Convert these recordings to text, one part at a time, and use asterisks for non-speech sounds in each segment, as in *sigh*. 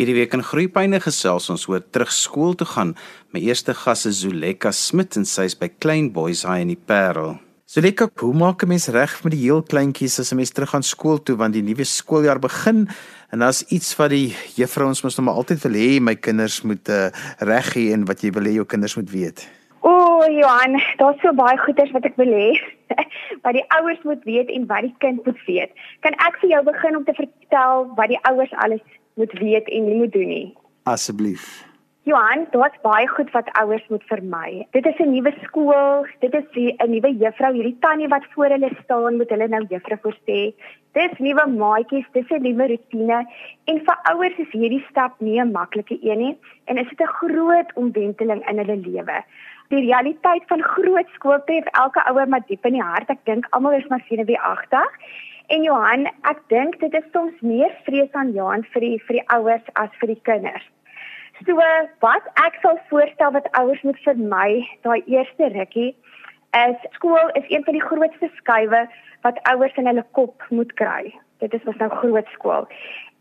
Hierdie week in Groepyne gesels ons oor terug skool toe gaan. My eerste gas is Zuleka Smit en sy is by Klein Boys High in die Parel. Zuleka, hoe maak 'n mens reg met die heel kleintjies as 'n mens terug gaan skool toe want die nuwe skooljaar begin en daar's iets wat die juffrouens mos nog maar altyd wil hê my kinders moet uh, reg hê en wat jy wil hê jou kinders moet weet. O, oh, Johan, daar's so baie goeders wat ek wil hê *laughs* wat die ouers moet weet en wat die kind moet weet. Kan ek vir jou begin om te vertel wat die ouers alles moet weet en nie moet doen nie. Asseblief. Johan, daar's baie goed wat ouers moet vermy. Dit is 'n nuwe skool, dit is 'n nuwe juffrou, hierdie tannie wat voor hulle staan, moet hulle nou juffrou voorsê. Dis nuwe maatjies, dis 'n nuwe rotine en vir ouers is hierdie stap nie 'n maklike een nie en is dit 'n groot omwenteling in hulle lewe. Die realiteit van groot skool tref elke ouer maar diep in die hart. Ek dink almal is maar sien wie agter En Johan, ek dink dit is soms meer vrees aan Johan vir die vir die ouers as vir die kinders. So wat ek sal voorstel wat ouers moet vermy, daai eerste rukkie is skool is een van die grootste skuwe wat ouers in hulle kop moet kry. Dit is mos nou groot skool.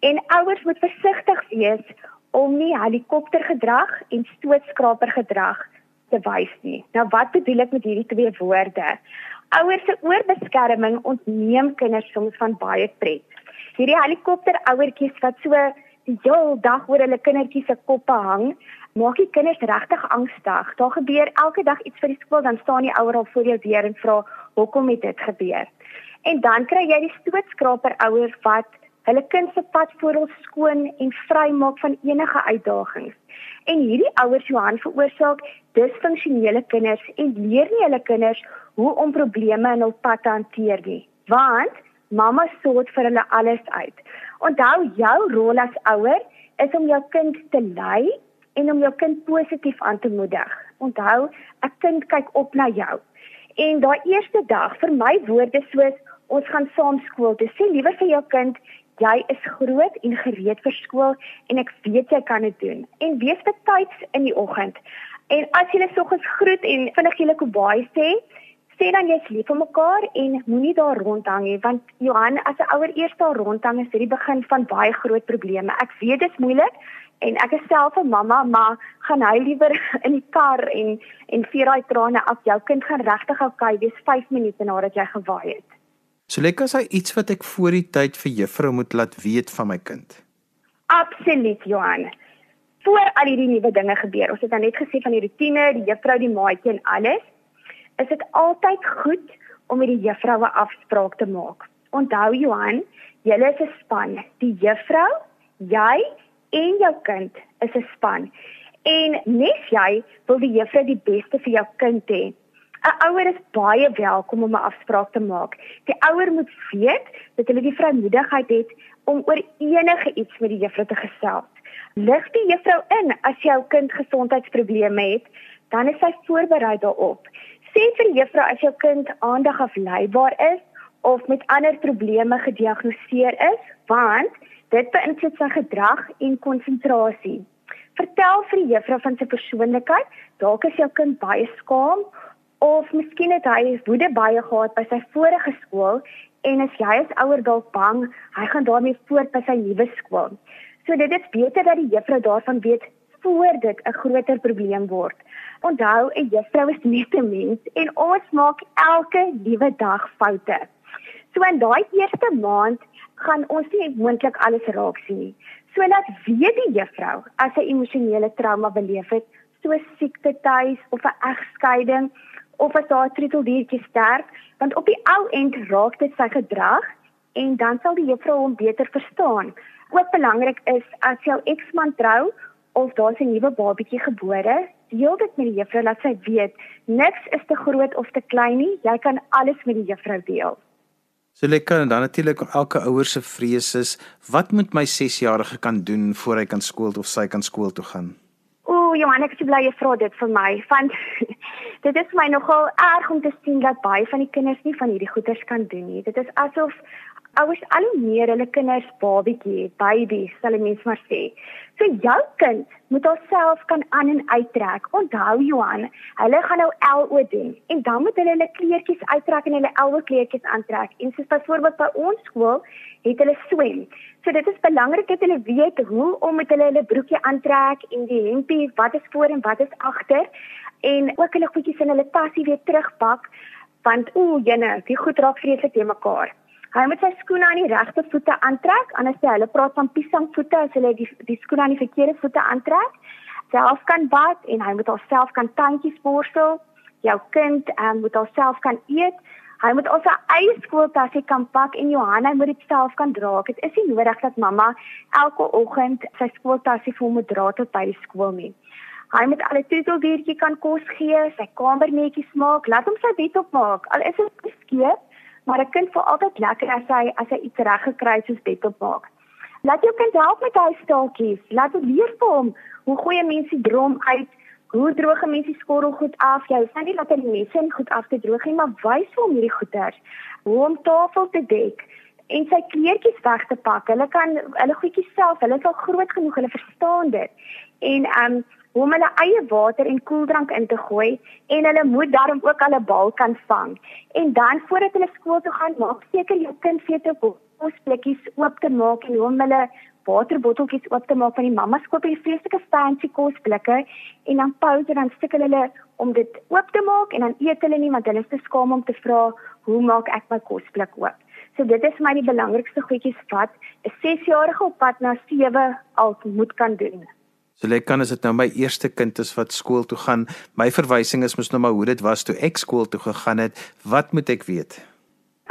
En ouers moet versigtig wees om nie helikoptergedrag en stootskrapergedrag te wys nie. Nou wat bedoel ek met hierdie twee woorde? Ouers se oorbeskerming ontneem kinders soms van baie pret. Hierdie helikopter ouertjies wat so die hele dag oor hulle kindertjies se koppe hang, maak die kinders regtig angstig. Daar gebeur elke dag iets vir die skool, dan staan die ouer al voor jou deur en vra hoekom het dit gebeur. En dan kry jy die stootskraper ouer wat hulle kind se pad voor hul skoon en vry maak van enige uitdagings. En hierdie ouers Johan veroorsaak disfunksionele kinders en leer nie hulle kinders hoe om probleme in hul pad te hanteer nie. Want mamma sorg vir hulle alles uit. Onthou jou rol as ouer is om jou kind te lei en om jou kind positief aan te moedig. Onthou, 'n kind kyk op na jou. En daai eerste dag vir my woorde soos ons gaan saam skool toe. Sê liewer vir jou kind, jy is groot en gereed vir skool en ek weet jy kan dit doen. En wees betyds in die oggend. En as jy net soggens groet en vinnig julle kobai sê, sê dan jy's lief vir mekaar en moenie daar rondhang nie want Johan as 'n ouer eers daar rondhang is dit die begin van baie groot probleme. Ek weet dit is moeilik en ek is self 'n mamma, maar gaan hy liewer *laughs* in die kar en en vee daai trane af. Jou kind gaan regtig oukei wees 5 minute nadat jy gewaai het. So lekker is hy iets wat ek voor die tyd vir juffrou moet laat weet van my kind. Absoluut, Johan. Voor al hierdie nuwe dinge gebeur, ons het nou net gesê van die rotine, die juffrou, die maatjie en alles, is dit altyd goed om met die juffrou 'n afspraak te maak. Onthou Johan, julle is 'n span. Die juffrou, jy en jou kind is 'n span. En nes jy wil die juffrou die beste vir jou kind hê. 'n Ouer is baie welkom om 'n afspraak te maak. Die ouer moet weet dat hulle die vrymoedigheid het om oor enige iets met die juffrou te gesels. Lig die juffrou in as jou kind gesondheidsprobleme het, dan is sy voorberei daarop. Sê vir juffrou as jou kind aandag afleibaar is of met ander probleme gediagnoseer is, want dit beïnvloed sy gedrag en konsentrasie. Vertel vir die juffrou van sy persoonlikheid. Dalk is jou kind baie skaam of miskien het hy woede baie gehad by sy vorige skool en as jy as ouer dalk bang hy gaan daarmee voort by sy nuwe skool. So dit is beter dat die juffrou daarvan weet voor dit 'n groter probleem word. Onthou, 'n juffrou is net 'n mens en ons maak elke liewe dag foute. So in daai eerste maand gaan ons nie moontlik alles raak sien nie. So laat weet die juffrou as sy emosionele trauma beleef het, soos siekte tuis of 'n egskeiding of as daar 'n troeteldiertjie sterf, want op die ou end raak dit sy gedrag en dan sal die juffrou hom beter verstaan. Ook belangrik is as jou eksman trou of daar 'n nuwe babatjie gebore, deel dit met die juffrou laat sy weet niks is te groot of te klein nie, jy kan alles met die juffrou deel. So lekker en dan natuurlik elke ouer se vrees is, wat moet my 6-jarige kan doen voor hy kan skool of sy kan skool toe gaan? Ooh, Johan, ek is bly jy vra dit vir my. Want *laughs* dit is my nogal erg om te sien dat baie van die kinders nie van hierdie goeders kan doen nie. Dit is asof ouers al hoe meer hulle kinders babietjie, baby, sal ek mens maar sê. So jou kind moet homself kan aan en uittrek. Onthou Johan, hulle gaan nou LO doen en dan moet hulle hulle kleertjies uittrek en hulle LO kleertjies aantrek. En soos byvoorbeeld by ons skool het hulle swem. So dit is belangrik dat hulle weet hoe om met hulle hulle broekie aantrek en die hempie, wat is voor en wat is agter en ook hulle goedjies in hulle tasse weer terugpak want o, jene, die goed raak vreeslik te mekaar. Hy moet sy skoene aan die regte voete aantrek, anders sê hulle praat van piesangvoete as hulle die die skoene aan die verkeerde voete aantrek. Self kan bad en hy moet alself kan tandjies borstel. Jou kind um, moet alself kan eet. Hy moet al sy eie skooltasse kan pak en Johanna moet dit self kan dra. Dit is nie nodig dat mamma elke oggend sy skooltasse vir hom moet dra tot by die skool nie. Hy moet al 'n tutelbiertjie kan kos gee, sy kamer netjies maak, laat hom sy bed opmaak. Al is dit skeef, maar 'n kind voel altyd lekker as hy as hy iets reg gekry het soos bed opmaak. Laat jou kind help met hy staaltjies. Laat hom leer vir hom hoe goeie mense drom uit, hoe droog mense skorrel goed af. Jy hoef nie net die messe en goed af te droog nie, maar wys hom hierdie goeters. Hoe om tafel te dek en sy kleertjies weg te pak. Hulle kan hulle goedjies self, hulle is al groot genoeg, hulle verstaan dit. En ehm um, hoe om hulle eie water en koeldrank in te gooi en hulle moet daarom ook 'n bal kan vang. En dan voordat hulle skool toe gaan, maak seker jou kind weet hoe om plekkies oop te maak en hoe om hulle waterbotteltjies oop te maak van die mamma skoop hier vreeslike fancy kosblikke en dan pouse dan stik hulle om dit oop te maak en dan eet hulle nie want hulle is te skaam om te vra hoe maak ek my kosblik oop. So dit is my die belangrikste goedjies wat 'n 6-jarige op pad na 7 al moet kan doen. So lê kan as dit nou my eerste kind is wat skool toe gaan. My verwysing is mos nou maar hoe dit was toe ek skool toe gegaan het. Wat moet ek weet?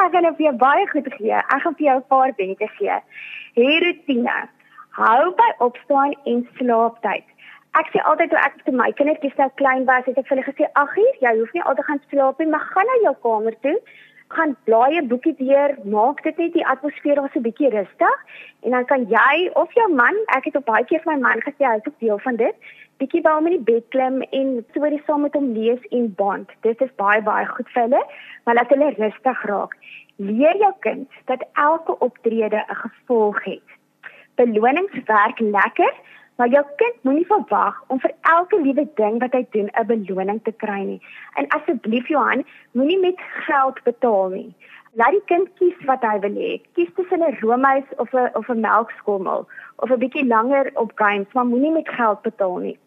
Ek gaan vir jou baie goed gee. Ek gaan vir jou 'n paar wenke gee. Hê rutine. Hou by opstaan en slaaptyd. Ek sê altyd toe ek vir my kindertjies nou klein was, het ek vir hulle gesê: "Ag hier, jy hoef nie altyd gaan slaap nie, maar gaan na jou kamer toe gaan blaai 'n boekie deur, maak dit net die atmosfeer daar so 'n bietjie rustig en dan kan jy of jou man, ek het op baie keer vir my man gesê hy is ook deel van dit, bietjie by hom in die bed klim en stories saam met hom lees en bond. Dit is baie baie goed vir hulle, maar laat hulle rustig raak. Leer jou kind dat elke optrede 'n gevolg het. Belonings werk lekker, Maar jou kind moenie verwag om vir elke liewe ding wat hy doen 'n beloning te kry nie. En asseblief Johan, moenie met geld betaal nie. Laat die kind kies wat hy wil hê. Kies tussen 'n roomys of 'n of 'n melkskommel of 'n bietjie langer op games, maar moenie met geld betaal nie.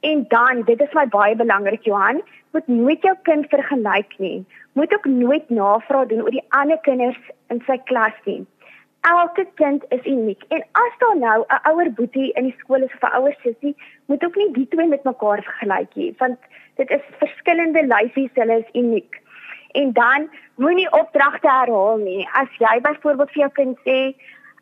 En dan, dit is my baie belangrik Johan, moet nooit jou kind vergelyk nie. Moet ook nooit navraag doen oor die ander kinders in sy klas nie elke kind is uniek. En as daar nou 'n ouer boetie in die skool is of 'n ouer sussie, moet ook nie die twee met mekaar vergelyk nie, want dit is verskillende lyfies, hulle is uniek. En dan moenie opdragte herhaal nie. As jy byvoorbeeld vir jou kind sê,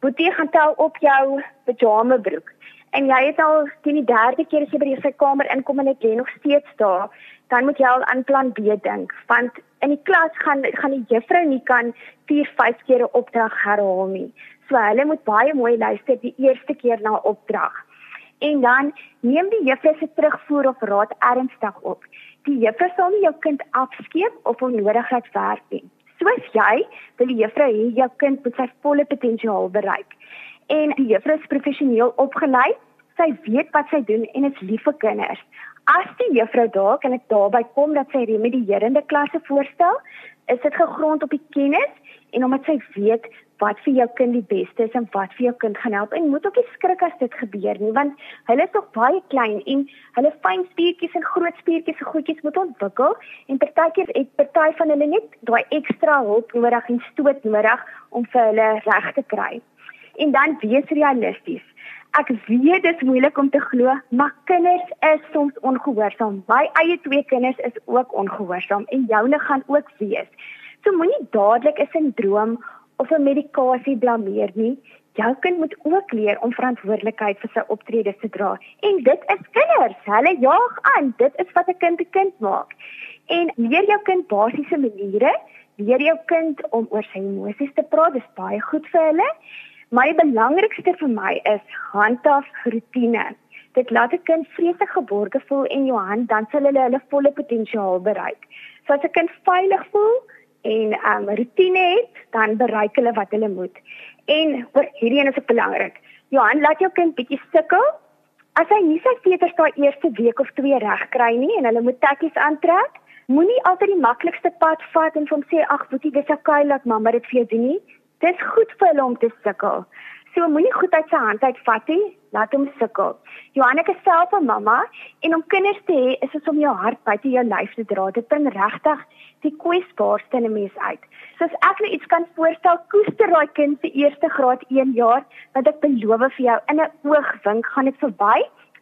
"Boetie, gaan tel op jou pyjama broek." En jy het al teen die derde keer as jy by die sy kamer inkom en dit lê nog steeds daar, dan moet jy al aan plan B dink, want in die klas gaan gaan die juffrou nie kan 4, 5 keer 'n opdrag herhaal nie. So hulle moet baie mooi luister die eerste keer na 'n opdrag. En dan neem die juffrou se terugvoer of raad ernstig op. Die juffrou sal nie jou kind afskeep of onnodig laat werk nie. Soos jy wil die juffrou hê jou kind moet sy volle potensiaal bereik. En die juffrou is professioneel opgelei. Sy weet wat sy doen en is lief vir kinders. As die juffrou daar kan ek daarby kom dat sy remedierende klasse voorstel, is dit gegrond op die kennis en omdat sy weet wat vir jou kind die beste is en wat vir jou kind gaan help en moet ook nie skrik as dit gebeur nie want hulle is nog baie klein en hulle fyn spiertjies en groot spiertjies se goedjies moet ontwikkel en partykeer het party van hulle net daai ekstra hulp nodig en stoot nodig om vir hulle reg te kry. En dan wees realisties. Ek weet dit is moeilik om te glo, maar kinders is soms ongehoorsaam. My eie twee kinders is ook ongehoorsaam en joune gaan ook wees. So moenie dadelik 'n sindroom of 'n medikasie blameer nie. Jou kind moet ook leer om verantwoordelikheid vir sy optredes te dra. En dit is kinders. Hulle jaag aan. Dit is wat 'n kind 'n kind maak. En leer jou kind basiese maniere. Leer jou kind om oor sy emosies te praat. Dit is baie goed vir hulle. My belangrikste vir my is handhaaf rotine. Dit laat 'n kind vreeslik geborge voel en Johan dan sal hulle hulle volle potensiaal bereik. So as 'n kind veilig voel, en 'n um, rotine het, dan bereik hulle wat hulle moet. En oor hierdie een is ook belangrik. Johan, laat jou kind bietjie sukkel. As hy nie sy veterstaai eerste week of twee reg kry nie en hulle moet tekkies aantrek, moenie altyd die maklikste pad vat en hom sê ag, boetie, dis okay dat mamma dit vir jou doen nie. Dis goed vir hulle om te sukkel. So moenie goed uit sy hand uitvat nie, laat hom sukkel. Johanna is self 'n mamma en om kinders te hê is soos om jou hart buite jou lyf te dra. Dit bring regtig die kwesbaarste in 'n mens uit. So as ek nou iets kan voorstel, koester daai kind se eerste graad 1 jaar, want ek beloof vir jou in 'n oogwink gaan dit verby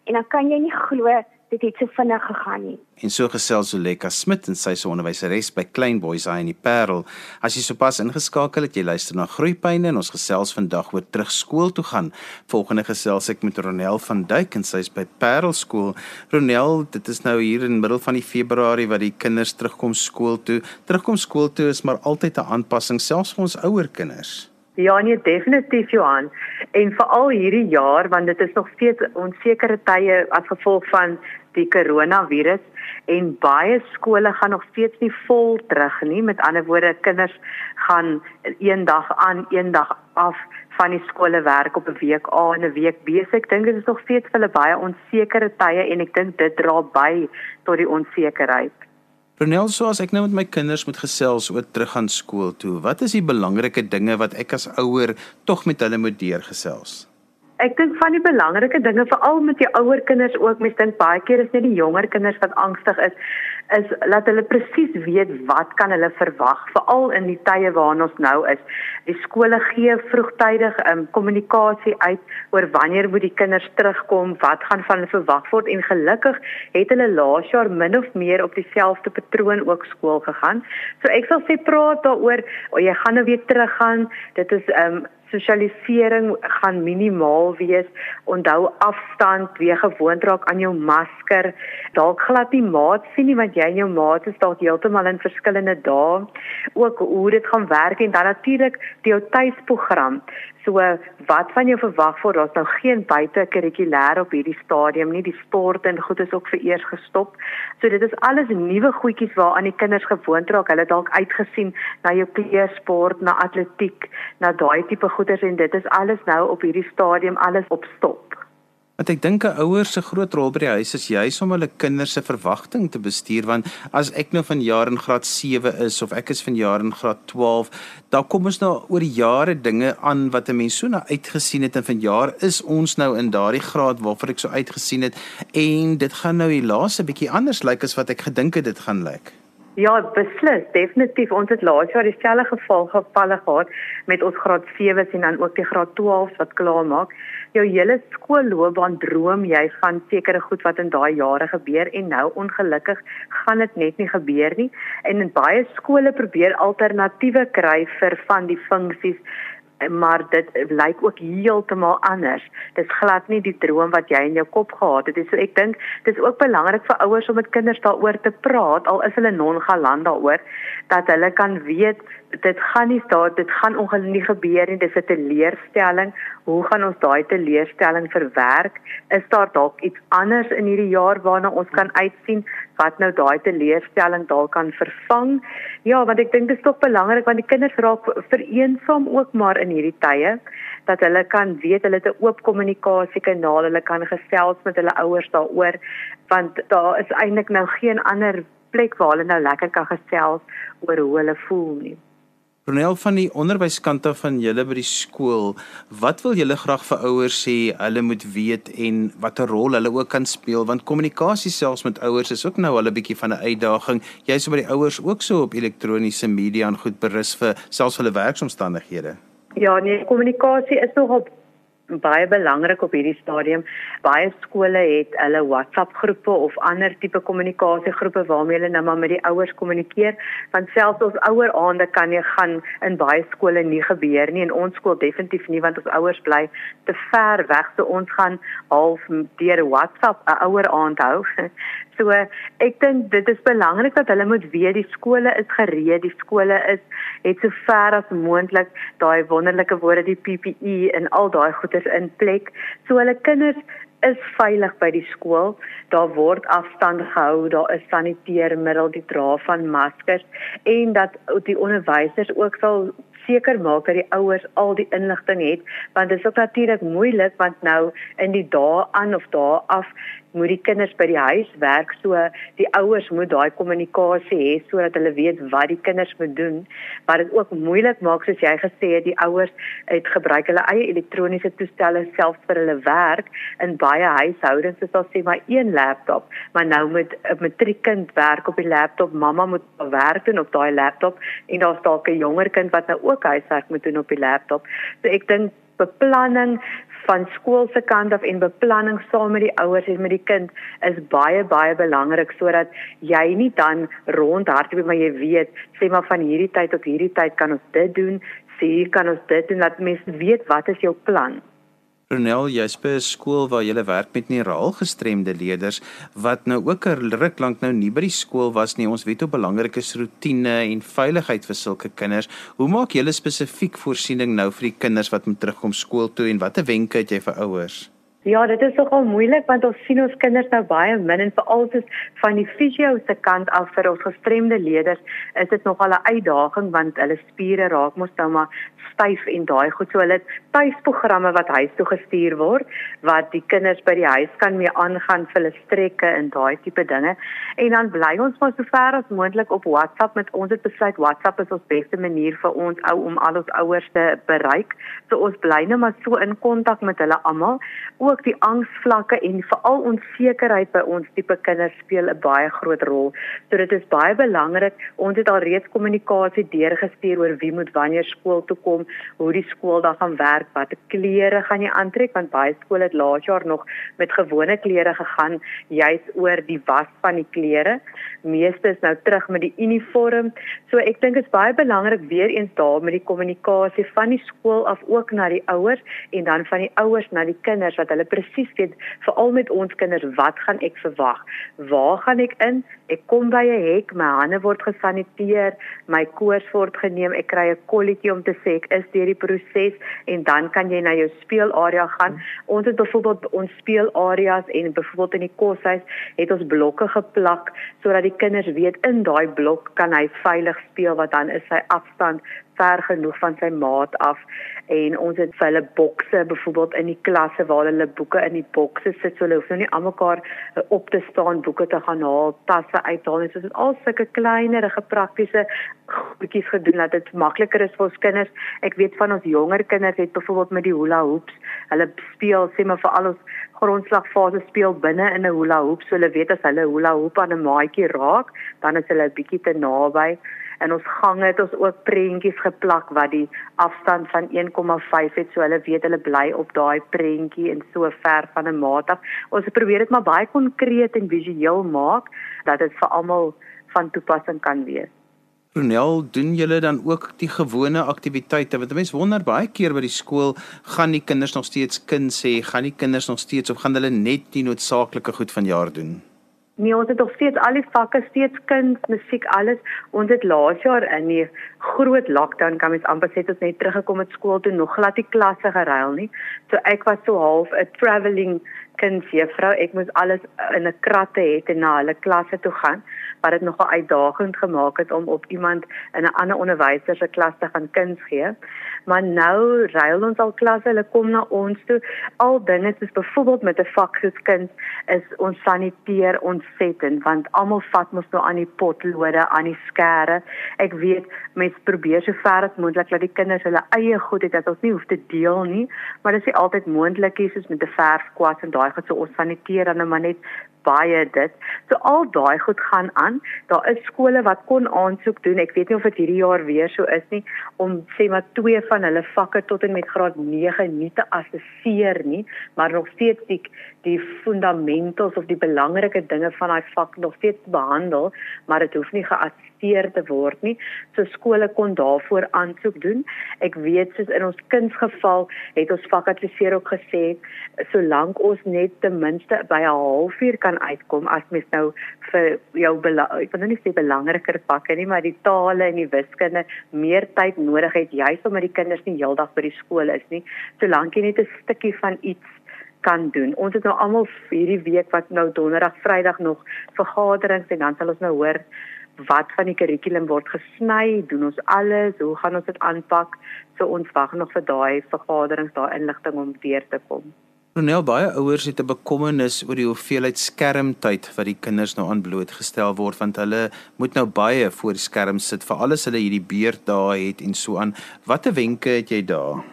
en dan kan jy nie glo dit het so vinnig gegaan nie. En so gesels Zuleka Smit en sy se onderwyseres by Klein Boys High in die Parel. As jy sopas ingeskakel het, jy luister na Groeipyne en ons gesels vandag oor terug skool toe gaan. Volgende gesels ek met Ronel van Duyk en sy's by Parel skool. Ronel, dit is nou hier in middel van die Februarie wat die kinders terugkom skool toe. Terugkom skool toe is maar altyd 'n aanpassing selfs vir ons ouer kinders. Ja, nee, definitief Johan. En veral hierdie jaar want dit is nog steeds onsekere tye as gevolg van die koronavirus en baie skole gaan nog steeds nie vol terug nie. Met ander woorde, kinders gaan een dag aan, een dag af van die skole werk op 'n week A en 'n week B. So ek dink dit is nog steeds vir hulle baie onsekere tye en ek dink dit dra by tot die onsekerheid. Ronel, so as ek nou met my kinders moet gesels oor teruggaan skool toe, wat is die belangrike dinge wat ek as ouer tog met hulle moet deurgesels? Ek dink van die belangrike dinge veral met die ouer kinders ook, mens dink baie keer is net die jonger kinders wat angstig is, is laat hulle presies weet wat kan hulle verwag, veral in die tye waarin ons nou is. Die skole gee vroegtydig um, kommunikasie uit oor wanneer moet die kinders terugkom, wat gaan van hulle verwag word en gelukkig het hulle laas jaar min of meer op dieselfde patroon ook skool gegaan. So ek sal sê praat daaroor, oh, jy gaan nou weer teruggaan. Dit is um, sosialisering gaan minimaal wees. Onthou afstand, weer gewoond raak aan jou masker. Dalk glad nie maat sien nie want jy en jou maat is dalk heeltemal in verskillende dae. Ook hoe dit gaan werk en dan natuurlik die jou tuisprogram. So wat van jou verwag word? Daar's nou geen buitekurrikulêr op hierdie stadium nie. Die sport en goed is ook vereers gestop. So dit is alles nuwe goedjies waaraan die kinders gewoond raak. Hulle dalk uitgesien na jou kleursport, na atletiek, na daai tipe goeders en dit is alles nou op hierdie stadium alles op stop. Want ek dink 'n ouer se groot rol by die huis is juis om hulle kinders se verwagting te bestuur want as ek nou van jaar in graad 7 is of ek is van jaar in graad 12, dan kom ons nou oor jare dinge aan wat 'n mens so na uitgesien het en van jaar is ons nou in daardie graad waarvoor ek so uitgesien het en dit gaan nou die laaste bietjie anders lyk as wat ek gedink het dit gaan lyk. Ja, beslis, definitief. Ons het laas jaar dieselfde geval gevalle gehad met ons graad 7s en dan ook die graad 12s wat klaar maak jou hele skoolloopbaan droom jy van sekere goed wat in daai jare gebeur en nou ongelukkig gaan dit net nie gebeur nie en in baie skole probeer alternatiewe kry vir van die funksies maar dit lyk ook heeltemal anders. Dis glad nie die droom wat jy in jou kop gehad het. So ek dink dis ook belangrik vir ouers om met kinders daaroor te praat al is hulle nongalant daaroor dat hulle kan weet dit gaan nie daar dit gaan ongelukkig nie gebeur nie. Dis 'n teleurstelling. Hoe gaan ons daai teleurstelling verwerk? Is daar dalk iets anders in hierdie jaar waarna ons kan uitsien wat nou daai teleurstelling dalk kan vervang? Ja, want ek dink dit is tog belangrik want die kinders raak vereensaam ook maar in hierdie tye dat hulle kan weet hulle het 'n oop kommunikasiekanaal, hulle kan gesels met hulle ouers daaroor want daar is eintlik nou geen ander plek waar hulle nou lekker kan gesels oor hoe hulle voel nie. Ronel van die onderwyskant af van julle by die skool, wat wil julle graag vir ouers sê hulle moet weet en watter rol hulle ook kan speel want kommunikasie selfs met ouers is ook nou al 'n bietjie van 'n uitdaging. Jy's by die ouers ook so op elektroniese media en goed berus vir selfs hulle werksomstandighede. Ja, nee, kommunikasie is nogal baie belangrik op hierdie stadium. Baie skole het hulle WhatsApp groepe of ander tipe kommunikasiegroepe waarmee hulle nou maar met die ouers kommunikeer. Want selfs ons ouer aande kan jy gaan in baie skole nie gebeur nie en ons skool definitief nie want ons ouers bly te ver weg so ons gaan half deur WhatsApp 'n ouer aand hou. So ek dink dit is belangrik dat hulle moet weet die skole is gereed, die skole is het so ver as moontlik daai wonderlike woorde die PPE en al daai goeders in plek so hulle kinders is veilig by die skool. Daar word afstand gehou, daar is saniteermiddel, die dra van maskers en dat die onderwysers ook sal seker maak dat die ouers al die inligting het want dit is ook natuurlik moeilik want nou in die dae aan of dae af moet die kinders by die huis werk so die ouers moet daai kommunikasie hê sodat hulle weet wat die kinders moet doen. Wat dit ook moeilik maak soos jy gesê het die ouers het gebruik hulle eie elektroniese toestelle selfs vir hulle werk in baie huishoudings. Is daar sê maar een laptop maar nou moet 'n matriekkind werk op die laptop mamma moet werk doen op daai laptop en daar's dalk 'n jonger kind wat nou ook huiswerk moet doen op die laptop. So ek dink beplanning van skool se kant af en beplanning saam met die ouers en met die kind is baie baie belangrik sodat jy nie dan rondhardloop maar jy weet sê maar van hierdie tyd tot hierdie tyd kan ons dit doen sê kan ons dit doen dat mense weet wat is jou plan Ronel, jy's by 'n skool waar jy werk met neuraal gestremde leerders wat nou ook 'n ruk lank nou nie by die skool was nie. Ons weet hoe belangrik is rotine en veiligheid vir sulke kinders. Hoe maak julle spesifiek voorsiening nou vir die kinders wat moet terugkom skool toe en watter wenke het jy vir ouers? Ja, dit is nogal moeilik want ons sien ons kinders nou baie min en veral soos van die fisio se kant af vir ons gestremde leerders is dit nogal 'n uitdaging want hulle spiere raak mos nou maar styf en daai goed. So hulle tuisprogramme wat huis toe gestuur word wat die kinders by die huis kan mee aangaan vir hulle strekke en daai tipe dinge. En dan bly ons maar so ver as moontlik op WhatsApp met ons het besluit WhatsApp is ons beste manier vir ons ou om al ons ouers te bereik. So ons bly net maar so in kontak met hulle almal. ook die angsvlakke en veral onsekerheid by ons tipe kinders speel 'n baie groot rol. So dit is baie belangrik. Ons het al reeds kommunikasie deurgestuur oor wie moet wanneer skool toe kom, hoe die skool dan gaan werk, watter klere gaan jy aantrek want baie skole het laas jaar nog met gewone klere gegaan, juis oor die was van die klere. Meeste is nou terug met die uniform. So ek dink dit is baie belangrik weer eens daar met die kommunikasie van die skool af ook na die ouers en dan van die ouers na die kinders wat hulle presies weet veral met ons kinders wat gaan ek verwag? Waar gaan ek in? Ek kom by 'n hek, my hande word gesaniteer, my koors word geneem, ek kry 'n kolletjie om te sê ek is deur die proses en dan kan jy na jou speelarea gaan. Ons het byvoorbeeld ons speelareas en byvoorbeeld in die koshuis het ons blokke geplak sodat die kinders weet in daai blok kan hy veilig speel wat dan is sy afstand ver genoeg van sy maat af en ons het vir hulle bokse byvoorbeeld in die klasse waar hulle boeke in die bokse sit so hulle hoef nou nie almekaar eh, op te staan boeke te gaan haal tasse uithaal en so dit al sulke kleinerige praktiese goedjies gedoen dat dit makliker is vir ons kinders. Ek weet van ons jonger kinders het byvoorbeeld met die hula hoops hulle speel sê maar vir al ons grondslagfase speel binne in 'n hula hoop. So hulle weet as hulle hula hoop aan 'n maatjie raak dan is hulle 'n bietjie te naby in ons gange het ons ook prentjies geplak wat die afstand van 1,5 het so hulle weet hulle bly op daai prentjie en so ver van 'n maat af. Ons probeer dit maar baie konkreet en visueel maak dat dit vir almal van toepassing kan wees. Ronel, doen julle dan ook die gewone aktiwiteite? Want mense wonder baie keer by die skool, gaan die kinders nog steeds kind sê, gaan die kinders nog steeds of gaan hulle net die noodsaaklike goed van jaar doen? Nee, ons het nog steeds al die vakke, steeds kuns, musiek, alles. Ons het laas jaar in die groot lockdown kan mens amper sê dit net teruggekom het skool toe nog glad die klasse geruil nie. So ek was so half 'n travelling kindsjuffrou. Ek moes alles in 'n kratte hê en na hulle klasse toe gaan wat dit nogal uitdagend gemaak het om op iemand in 'n ander onderwyser se klas te gaan kuns gee. Maar nou ruil ons al klasse, hulle kom na ons toe. Al dinge soos byvoorbeeld met 'n vak soos kuns is ons saniteer ontsettend want almal vat mos nou aan die potlode, aan die skêre. Ek weet mense probeer so ver as moontlik dat die kinders hulle eie goed het dat ons nie hoef te deel nie, maar dit is nie altyd moontlik nie soos met 'n verfkwas en daai goed so ons saniteer dan nou maar net baie dit. So al daai goed gaan aan. Daar is skole wat kon aansoek doen. Ek weet nie of dit hierdie jaar weer so is nie om sê maar twee van hulle vakke tot en met graad 9 nie te assesseer nie, maar nog steeds die die fundamentals of die belangrike dinge van daai vak nog steeds behandel, maar dit hoef nie geassesseer te word nie. So skole kon daarvoor aansoek doen. Ek weet soos in ons kindsgeval het ons fakulteer ook gesê solank ons net ten minste by 'n halfuur kan uitkom as mens nou vir jou ek wil nou nie sê belangriker vakke nie, maar die tale en die wiskunde meer tyd nodig het juis omdat die kinders nie heeldag by die skool is nie. Solank jy net 'n stukkie van iets kan doen. Ons het nou almal hierdie week wat nou donderdag, Vrydag nog vergaderings en dan sal ons nou hoor wat van die kurrikulum word gesny, doen ons alles, hoe gaan ons dit aanpak? So ons wag nog vir daai vergaderings, daai inligting om weer te kom. Ronel baie ouers het 'n bekommernis oor die hoeveelheid skermtyd wat die kinders nou aan blootgestel word want hulle moet nou baie voor die skerm sit vir alles hulle hierdie beurtdae het en so aan. Watter wenke het jy daar?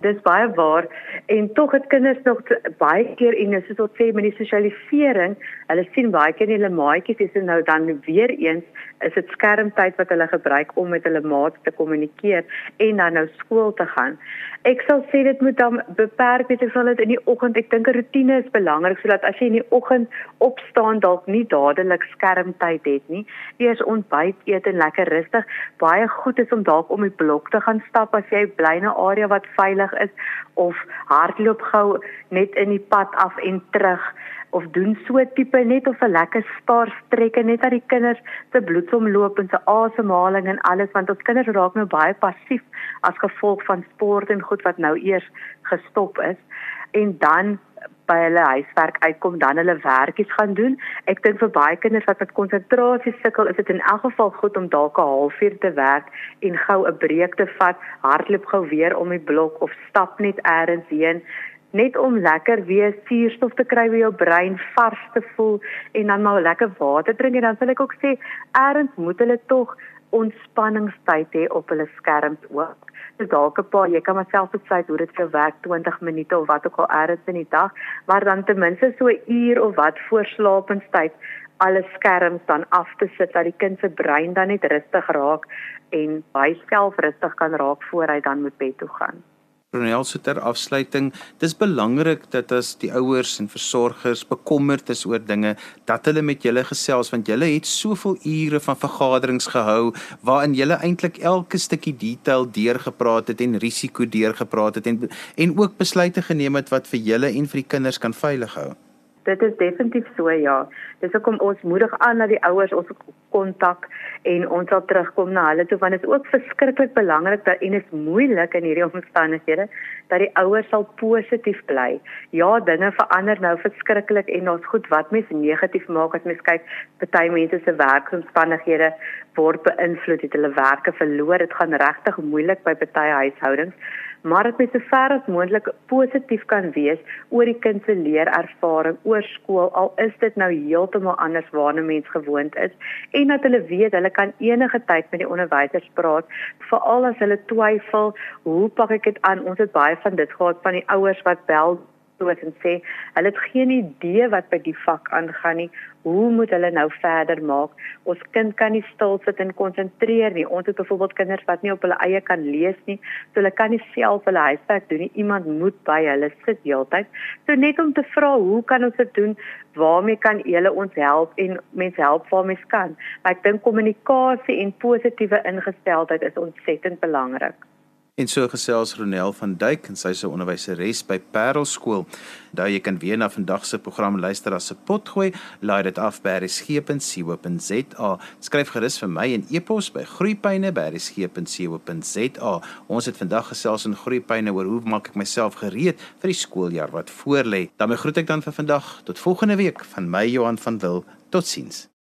Dis baie waar en tog het kinders nog baie keer en dis wat sê met die sosialisering, hulle sien baie keer hulle maatjies is nou dan weer eens is dit skermtyd wat hulle gebruik om met hulle maats te kommunikeer en dan nou skool te gaan. Ek sal sê dit moet dan beperk wees, ek sal dit in die oggend, ek dink 'n rotine is belangrik sodat as jy in die oggend opstaan dalk nie dadelik skermtyd het nie. Eers ontbyt eet en lekker rustig. Baie goed is om dalk om die blok te gaan stap as jy bly in 'n area wat veilig is of hardloop gou net in die pad af en terug of doen so tipe net of 'n lekker spaar strekke net dat die kinders se bloedsomloop en se asemhaling en alles want ons kinders raak nou baie passief as gevolg van sport en goed wat nou eers gestop is en dan by hulle huiswerk uitkom dan hulle werkies gaan doen. Ek dink vir baie kinders wat met konsentrasie sukkel, is dit in elk geval goed om dalk 'n halfuur te werk en gou 'n breek te vat, hardloop gou weer om die blok of stap net eers heen net om lekker weer suurstof te kry by jou brein, vars te voel en dan maar lekker water drink en dan sal ek ook sê eerds moet hulle tog ontspanningstyd hê op hulle skerms ook. Dis dalk 'n paar, jy kan myself besluit hoe dit vir werk 20 minute of wat ook al eerds in die dag, maar dan ten minste so 'n uur of wat voor slaapenstyd alle skerms dan af te sit dat die kind se brein dan net rustig raak en hy self rustig kan raak voor hy dan moet bed toe gaan. Ronel so ter afsluiting, dis belangrik dat as die ouers en versorgers bekommerd is oor dinge, dat hulle met julle gesels want julle het soveel ure van vergaderings gehou waarin julle eintlik elke stukkie detail deurgepraat het en risiko deurgepraat het en en ook besluite geneem het wat vir julle en vir die kinders kan veilig hou. Dit is definitief so ja. Dis hoekom ons moedig aan dat die ouers ons kontak en ons sal terugkom na hulle toe want dit is ook verskriklik belangrik dat en is moeilik in hierdie *laughs* omstandighede dat die ouers sal positief bly. Ja, dinge verander nou verskriklik en ons goed wat mens negatief maak as mens kyk party mense se werkomstandighede word beïnvloed het hulle werke verloor. Dit gaan regtig moeilik by party huishoudings maar dit moet so ver as moontlik positief kan wees oor die kind se leerervaring oor skool al is dit nou heeltemal anders waarna mens gewoond is en dat hulle weet hulle kan enige tyd met die onderwysers praat veral as hulle twyfel hoe pak ek dit aan ons het baie van dit gehad van die ouers wat bel soos en sê hulle het geen idee wat by die vak aangaan nie. Hoe moet hulle nou verder maak? Ons kind kan nie stil sit en konsentreer nie. Ons het byvoorbeeld kinders wat nie op hulle eie kan lees nie. So hulle kan nie self hulle huiswerk doen nie. Iemand moet by hulle sit heeltyd. So net om te vra, hoe kan ons dit doen? Waarmee kan julle ons help en mense help waarmee ons kan? Maar ek dink kommunikasie en positiewe ingesteldheid is ontsettend belangrik. En so gesels Ronel van Duyk en sy se onderwyseres by Parel skool. Daar jy kan weer na vandag se program luister as se potgooi. Laai dit af by resgep.co.za. Skryf gerus vir my 'n e-pos by groeipyne@resgep.co.za. Ons het vandag gesels in groeipyne oor hoe maak ek myself gereed vir die skooljaar wat voorlê. Dan groet ek dan vir vandag tot volgende week van my Johan van Wil. Totsiens.